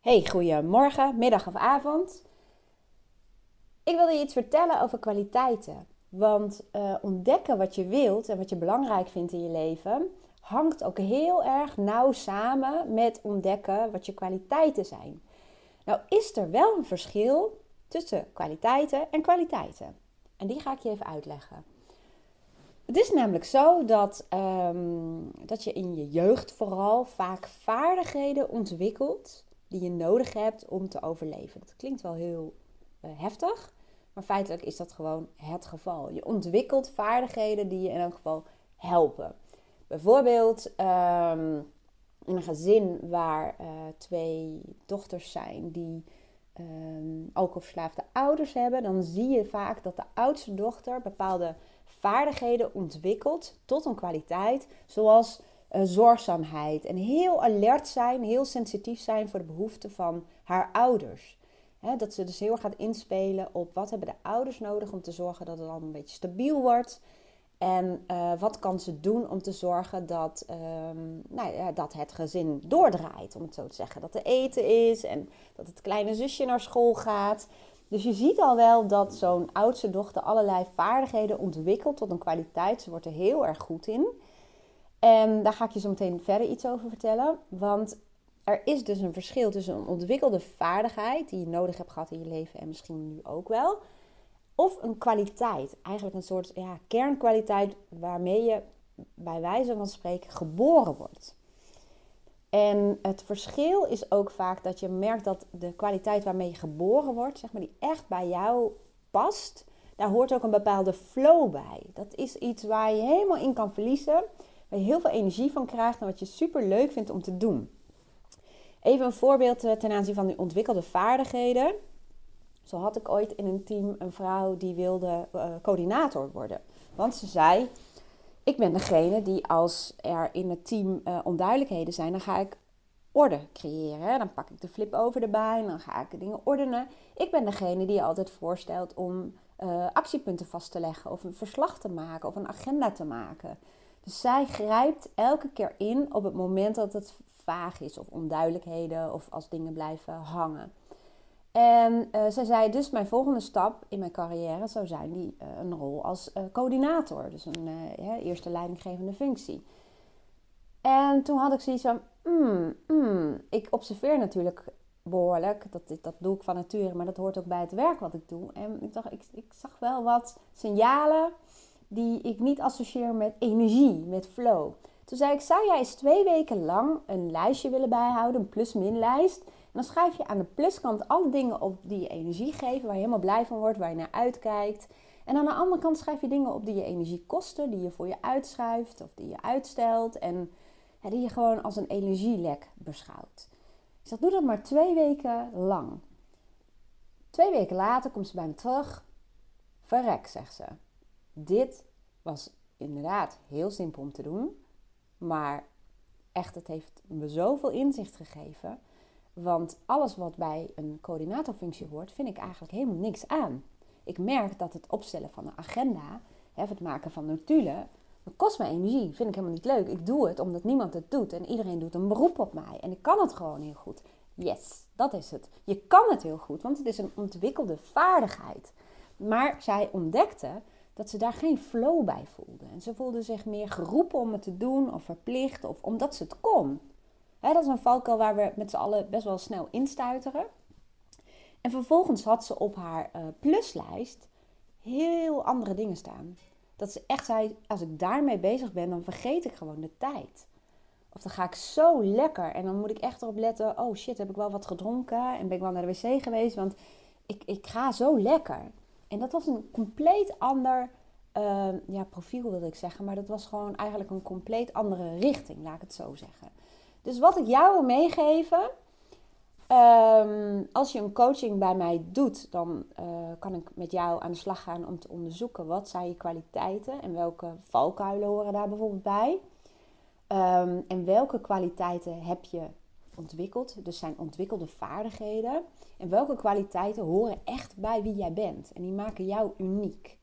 Hey, goedemorgen, middag of avond. Ik wilde je iets vertellen over kwaliteiten. Want uh, ontdekken wat je wilt en wat je belangrijk vindt in je leven hangt ook heel erg nauw samen met ontdekken wat je kwaliteiten zijn. Nou is er wel een verschil tussen kwaliteiten en kwaliteiten. En die ga ik je even uitleggen. Het is namelijk zo dat, um, dat je in je jeugd vooral vaak vaardigheden ontwikkelt die je nodig hebt om te overleven. Dat klinkt wel heel uh, heftig, maar feitelijk is dat gewoon het geval. Je ontwikkelt vaardigheden die je in elk geval helpen. Bijvoorbeeld um, in een gezin waar uh, twee dochters zijn die um, alcoholverslaafde ouders hebben, dan zie je vaak dat de oudste dochter bepaalde vaardigheden ontwikkelt tot een kwaliteit, zoals uh, zorgzaamheid en heel alert zijn, heel sensitief zijn voor de behoeften van haar ouders. dat ze dus heel erg gaat inspelen op wat hebben de ouders nodig om te zorgen dat het allemaal een beetje stabiel wordt. En uh, wat kan ze doen om te zorgen dat, um, nou ja, dat het gezin doordraait, om het zo te zeggen. Dat er eten is en dat het kleine zusje naar school gaat. Dus je ziet al wel dat zo'n oudste dochter allerlei vaardigheden ontwikkelt tot een kwaliteit. Ze wordt er heel erg goed in. En daar ga ik je zo meteen verder iets over vertellen. Want er is dus een verschil tussen een ontwikkelde vaardigheid die je nodig hebt gehad in je leven en misschien nu ook wel. Of een kwaliteit, eigenlijk een soort ja, kernkwaliteit waarmee je bij wijze van spreken geboren wordt. En het verschil is ook vaak dat je merkt dat de kwaliteit waarmee je geboren wordt, zeg maar, die echt bij jou past, daar hoort ook een bepaalde flow bij. Dat is iets waar je helemaal in kan verliezen waar je heel veel energie van krijgt en wat je super leuk vindt om te doen. Even een voorbeeld eh, ten aanzien van die ontwikkelde vaardigheden. Zo had ik ooit in een team een vrouw die wilde uh, coördinator worden. Want ze zei: Ik ben degene die als er in het team uh, onduidelijkheden zijn, dan ga ik orde creëren. Dan pak ik de flip over erbij en dan ga ik dingen ordenen. Ik ben degene die altijd voorstelt om actiepunten vast te leggen, of een verslag te maken, of een agenda te maken. Dus zij grijpt elke keer in op het moment dat het vaag is of onduidelijkheden of als dingen blijven hangen. En uh, zij zei dus mijn volgende stap in mijn carrière zou zijn die, uh, een rol als uh, coördinator. Dus een eerste leidinggevende functie. En toen had ik zoiets van, mm, mm, ik observeer natuurlijk behoorlijk. Dat, dat doe ik van nature, maar dat hoort ook bij het werk wat ik doe. En ik dacht, ik, ik zag wel wat signalen die ik niet associeer met energie, met flow. Toen zei ik, zou jij eens twee weken lang een lijstje willen bijhouden, een plus-min lijst. En dan schrijf je aan de pluskant alle dingen op die je energie geven, waar je helemaal blij van wordt, waar je naar uitkijkt. En aan de andere kant schrijf je dingen op die je energie kosten, die je voor je uitschuift of die je uitstelt. En die je gewoon als een energielek beschouwt. Ik zeg, doe dat maar twee weken lang. Twee weken later komt ze bij me terug. Verrek, zegt ze dit was inderdaad heel simpel om te doen. Maar echt, het heeft me zoveel inzicht gegeven. Want alles wat bij een coördinatorfunctie hoort, vind ik eigenlijk helemaal niks aan. Ik merk dat het opstellen van een agenda, het maken van notulen, kost me energie. Vind ik helemaal niet leuk. Ik doe het omdat niemand het doet en iedereen doet een beroep op mij. En ik kan het gewoon heel goed. Yes, dat is het. Je kan het heel goed, want het is een ontwikkelde vaardigheid. Maar zij ontdekte dat ze daar geen flow bij voelde. En ze voelde zich meer geroepen om het te doen of verplicht of omdat ze het kon. dat is een valkuil waar we met z'n allen best wel snel instuiteren. En vervolgens had ze op haar uh, pluslijst heel andere dingen staan. Dat ze echt zei, als ik daarmee bezig ben, dan vergeet ik gewoon de tijd. Of dan ga ik zo lekker en dan moet ik echt erop letten, oh shit, heb ik wel wat gedronken en ben ik wel naar de wc geweest, want ik, ik ga zo lekker. En dat was een compleet ander uh, ja, profiel, wilde ik zeggen. Maar dat was gewoon eigenlijk een compleet andere richting, laat ik het zo zeggen. Dus wat ik jou wil meegeven. Um, als je een coaching bij mij doet, dan uh, kan ik met jou aan de slag gaan om te onderzoeken wat zijn je kwaliteiten en welke valkuilen horen daar bijvoorbeeld bij. Um, en welke kwaliteiten heb je ontwikkeld, dus zijn ontwikkelde vaardigheden. En welke kwaliteiten horen echt bij wie jij bent. En die maken jou uniek.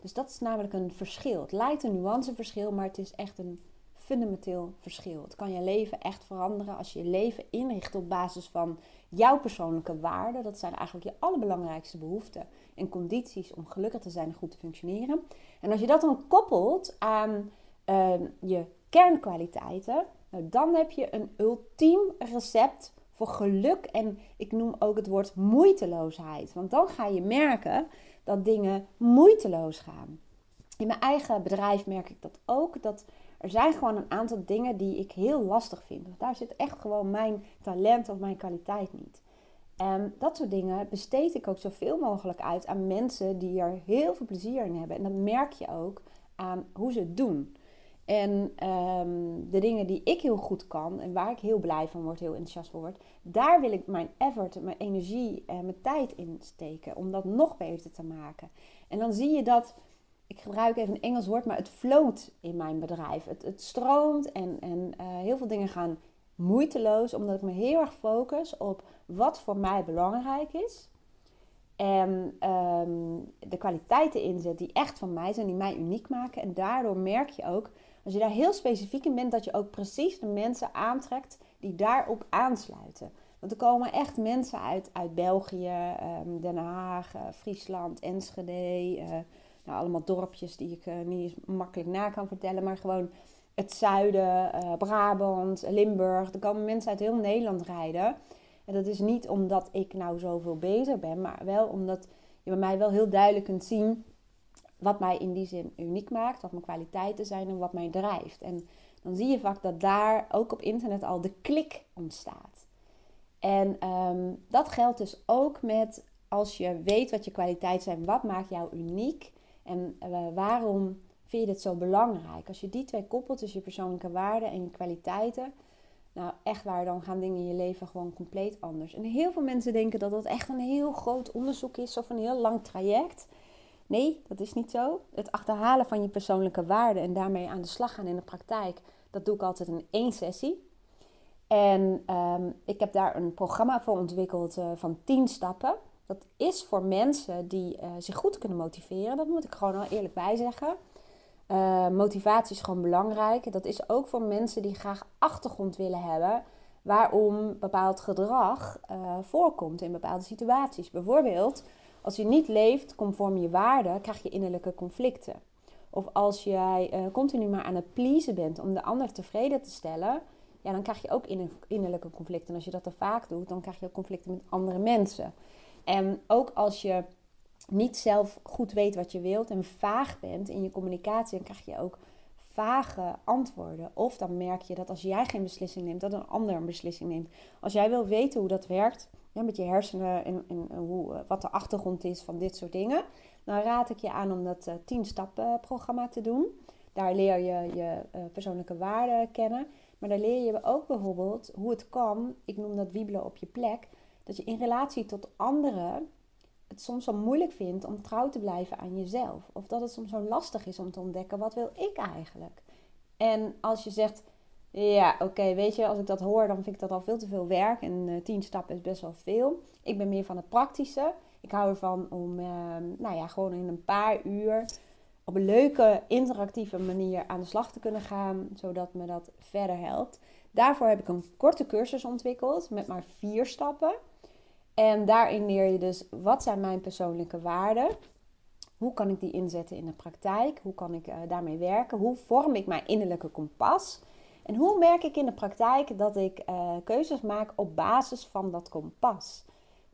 Dus dat is namelijk een verschil. Het lijkt een nuanceverschil, maar het is echt een fundamenteel verschil. Het kan je leven echt veranderen als je je leven inricht op basis van jouw persoonlijke waarden. Dat zijn eigenlijk je allerbelangrijkste behoeften en condities om gelukkig te zijn en goed te functioneren. En als je dat dan koppelt aan ehm, je kernkwaliteiten, nou, dan heb je een ultiem recept voor geluk. En ik noem ook het woord moeiteloosheid. Want dan ga je merken dat dingen moeiteloos gaan. In mijn eigen bedrijf merk ik dat ook. Dat er zijn gewoon een aantal dingen die ik heel lastig vind. Daar zit echt gewoon mijn talent of mijn kwaliteit niet. En dat soort dingen besteed ik ook zoveel mogelijk uit aan mensen die er heel veel plezier in hebben. En dat merk je ook aan hoe ze het doen. En ehm, de dingen die ik heel goed kan en waar ik heel blij van word, heel enthousiast van word, daar wil ik mijn effort, mijn energie en mijn tijd in steken om dat nog beter te maken. En dan zie je dat, ik gebruik even een Engels woord, maar het floot in mijn bedrijf. Het, het stroomt en, en uh, heel veel dingen gaan moeiteloos, omdat ik me heel erg focus op wat voor mij belangrijk is. En um, de kwaliteiten inzet die echt van mij zijn, die mij uniek maken. En daardoor merk je ook als je daar heel specifiek in bent, dat je ook precies de mensen aantrekt die daarop aansluiten. Want er komen echt mensen uit, uit België, ehm, Den Haag, uh, Friesland, Enschede. Uh, nou, allemaal dorpjes die ik uh, niet makkelijk na kan vertellen. Maar gewoon het zuiden, Brabant, Limburg. Er komen mensen uit heel Nederland rijden. En dat is niet omdat ik nou zoveel beter ben. Maar wel omdat je bij mij wel heel duidelijk kunt zien wat mij in die zin uniek maakt, wat mijn kwaliteiten zijn en wat mij drijft. En dan zie je vaak dat daar ook op internet al de klik ontstaat. En ehm, dat geldt dus ook met als je weet wat je kwaliteiten zijn, wat maakt jou uniek en uh, waarom vind je dit zo belangrijk. Als je die twee koppelt, dus je persoonlijke waarden en je kwaliteiten, nou echt waar, dan gaan dingen in je leven gewoon compleet anders. En heel veel mensen denken dat dat echt een heel groot onderzoek is of een heel lang traject. Nee, dat is niet zo. Het achterhalen van je persoonlijke waarden en daarmee aan de slag gaan in de praktijk, dat doe ik altijd in één sessie. En um, ik heb daar een programma voor ontwikkeld uh, van 10 stappen. Dat is voor mensen die uh, zich goed kunnen motiveren. Dat moet ik gewoon al eerlijk bij zeggen. Uh, motivatie is gewoon belangrijk. Dat is ook voor mensen die graag achtergrond willen hebben waarom bepaald gedrag voorkomt in bepaalde situaties. Bijvoorbeeld als je niet leeft conform je waarden, krijg je innerlijke conflicten. Of als jij uh, continu maar aan het pleasen bent om de ander tevreden te stellen, ja, dan krijg je ook innerlijke conflicten. En als je dat te vaak doet, dan krijg je ook conflicten met andere mensen. En ook als je niet zelf goed weet wat je wilt en vaag bent in je communicatie, dan krijg je ook vage antwoorden. Of dan merk je dat als jij geen beslissing neemt, dat een ander een beslissing neemt. Als jij wil weten hoe dat werkt, met je hersenen en, hoe, eh, wat de achtergrond is van dit soort dingen, dan raad ik je aan om dat uh, eh, 10 stappen programma te doen. Daar leer je je uh, persoonlijke waarden kennen. Maar daar leer je ook bijvoorbeeld hoe het kan, ik noem dat wiebelen op je plek, dat je in relatie tot anderen het soms zo moeilijk vindt om trouw te blijven aan jezelf. Of dat het soms zo lastig is om te ontdekken, wat wil ik eigenlijk? En als je zegt, ja, oké, weet je, als ik dat hoor, dan vind ik dat al veel te veel werk. En uh, tien stappen is best wel veel. Ik ben meer van het praktische. Ik hou ervan om, uh, nou ja, gewoon in een paar uur op een leuke, interactieve manier aan de slag te kunnen gaan, zodat me dat verder helpt. Daarvoor heb ik een korte cursus ontwikkeld met maar vier stappen. En daarin leer je dus wat zijn mijn persoonlijke waarden. Hoe kan ik die inzetten in de praktijk? Hoe kan ik uh, daarmee werken? Hoe vorm ik mijn innerlijke kompas? En hoe merk ik in de praktijk dat ik uh, keuzes maak op basis van dat kompas?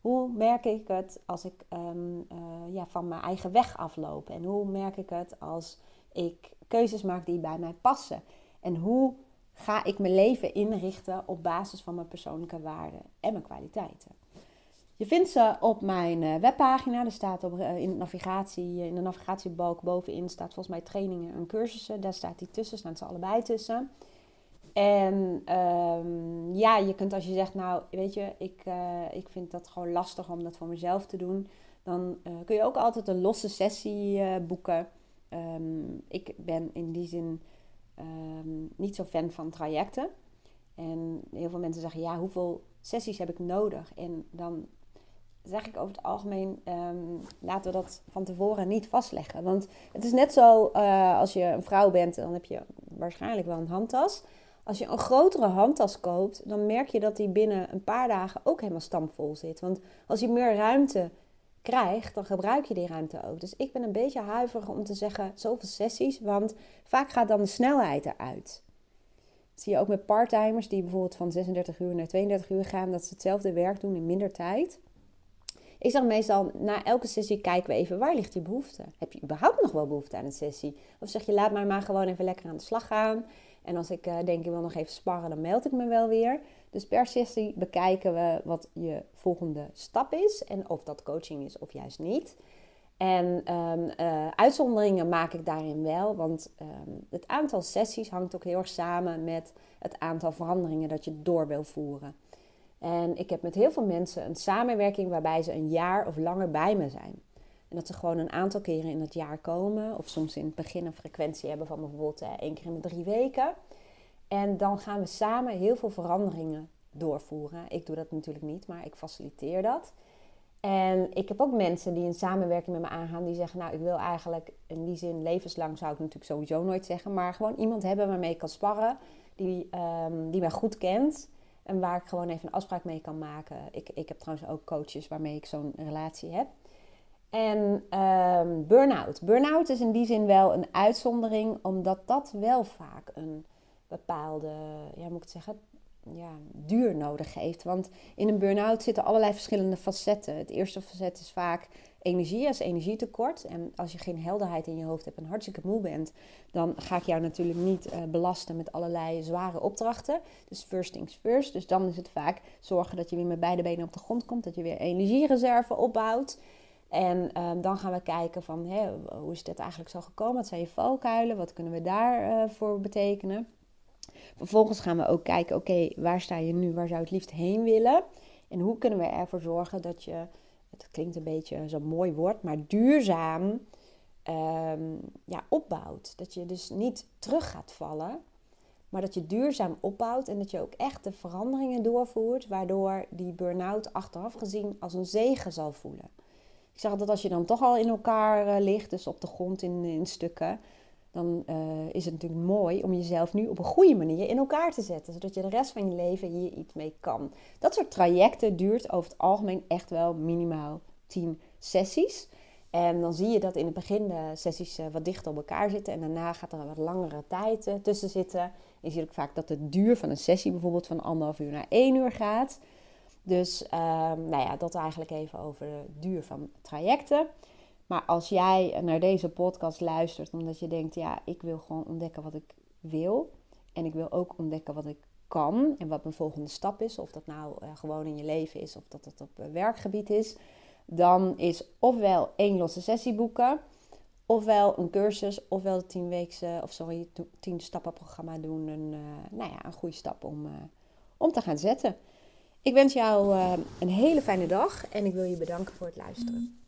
Hoe merk ik het als ik um, uh, ja, van mijn eigen weg afloop? En hoe merk ik het als ik keuzes maak die bij mij passen? En hoe ga ik mijn leven inrichten op basis van mijn persoonlijke waarden en mijn kwaliteiten? Je vindt ze op mijn uh, webpagina. Er staat op, in, de navigatie, in de navigatiebalk bovenin staat volgens mij trainingen en cursussen. Daar staat die tussen, staan ze allebei tussen. En um, ja, je kunt als je zegt, nou weet je, ik, uh, ik vind dat gewoon lastig om dat voor mezelf te doen. Dan uh, kun je ook altijd een losse sessie uh, boeken. Um, ik ben in die zin um, niet zo fan van trajecten. En heel veel mensen zeggen, ja, hoeveel sessies heb ik nodig? En dan zeg ik over het algemeen, ehm, laten we dat van tevoren niet vastleggen. Want het is net zo, als je een vrouw bent, dan heb je waarschijnlijk wel een handtas. Als je een grotere handtas koopt, dan merk je dat die binnen een paar dagen ook helemaal stampvol zit. Want als je meer ruimte krijgt, dan gebruik je die ruimte ook. Dus ik ben een beetje huiverig om te zeggen zoveel sessies, want vaak gaat dan de snelheid eruit. Dat zie je ook met parttimers die bijvoorbeeld van 36 uur naar 32 uur gaan, dat ze hetzelfde werk doen in minder tijd. Ik zeg meestal, na elke sessie kijken we even, waar ligt je behoefte? Heb je überhaupt nog wel behoefte aan een sessie? Of zeg je, laat mij maar gewoon even lekker aan de slag gaan. En als ik uh, denk, ik wil nog even sparren, dan meld ik me wel weer. Dus per sessie bekijken we wat je volgende stap is. En of dat coaching is of juist niet. En um, uh, uitzonderingen maak ik daarin wel, want um, het aantal sessies hangt ook heel erg samen met het aantal veranderingen dat je door wil voeren. En ik heb met heel veel mensen een samenwerking waarbij ze een jaar of langer bij me zijn. En dat ze gewoon een aantal keren in het jaar komen, of soms in het begin een frequentie hebben van bijvoorbeeld uh, één keer in de drie weken. En dan gaan we samen heel veel veranderingen doorvoeren. Ik doe dat natuurlijk niet, maar ik faciliteer dat. En ik heb ook mensen die in samenwerking met me aangaan, die zeggen: Nou, ik wil eigenlijk in die zin levenslang, zou ik natuurlijk sowieso nooit zeggen, maar gewoon iemand hebben waarmee ik kan sparren, die, um, die mij goed kent en waar ik gewoon even een afspraak mee kan maken. Ik, ik heb trouwens ook coaches waarmee ik zo'n relatie heb. En um, burn-out. Burn-out is in die zin wel een uitzondering, omdat dat wel vaak een bepaalde, ja, moet ik het zeggen, ja, duur nodig heeft. Want in een burn-out zitten allerlei verschillende facetten. Het eerste facet is vaak energie, als energietekort. En als je geen helderheid in je hoofd hebt en hartstikke moe bent, dan ga ik jou natuurlijk niet uh, belasten met allerlei zware opdrachten. Dus first things first. Dus dan is het vaak zorgen dat je weer met beide benen op de grond komt, dat je weer energiereserve opbouwt. En uh, dan gaan we kijken van hoe is dit eigenlijk zo gekomen? Wat zijn je valkuilen? Wat kunnen we daarvoor uh, voor betekenen? Vervolgens gaan we ook kijken, oké, waar sta je nu? Waar zou je het liefst heen willen? En hoe kunnen we ervoor zorgen dat je, het klinkt een beetje zo'n mooi woord, maar duurzaam um, ja, opbouwt. Dat je dus niet terug gaat vallen, maar dat je duurzaam opbouwt en dat je ook echt de veranderingen doorvoert, waardoor die burn-out achteraf gezien als een zegen zal voelen. Ik zeg dat als je dan toch al in elkaar uh, ligt, dus op de grond in, in stukken, dan uh, is het natuurlijk mooi om jezelf nu op een goede manier in elkaar te zetten, zodat je de rest van je leven hier iets mee kan. Dat soort trajecten duurt over het algemeen echt wel minimaal 10 sessies. En dan zie je dat in het begin de sessies uh, wat dichter op elkaar zitten en daarna gaat er wat langere tijd tussen zitten. Je ziet ook vaak dat de duur van een sessie bijvoorbeeld van anderhalf uur naar één uur gaat. Dus nou ja, dat eigenlijk even over de duur van trajecten. Maar als jij naar deze podcast luistert omdat je denkt, ja, ik wil gewoon ontdekken wat ik wil. En ik wil ook ontdekken wat ik kan en wat mijn volgende stap is. Of dat nou uh, gewoon in je leven is of dat het op uh, werkgebied is. Dan is ofwel één losse sessie boeken. Ofwel een cursus, ofwel de 10 weekse, of sorry, 10 stappen programma doen. Een, uh, nou ja, een goede stap om, om te gaan zetten. Ik wens jou een hele fijne dag en ik wil je bedanken voor het luisteren.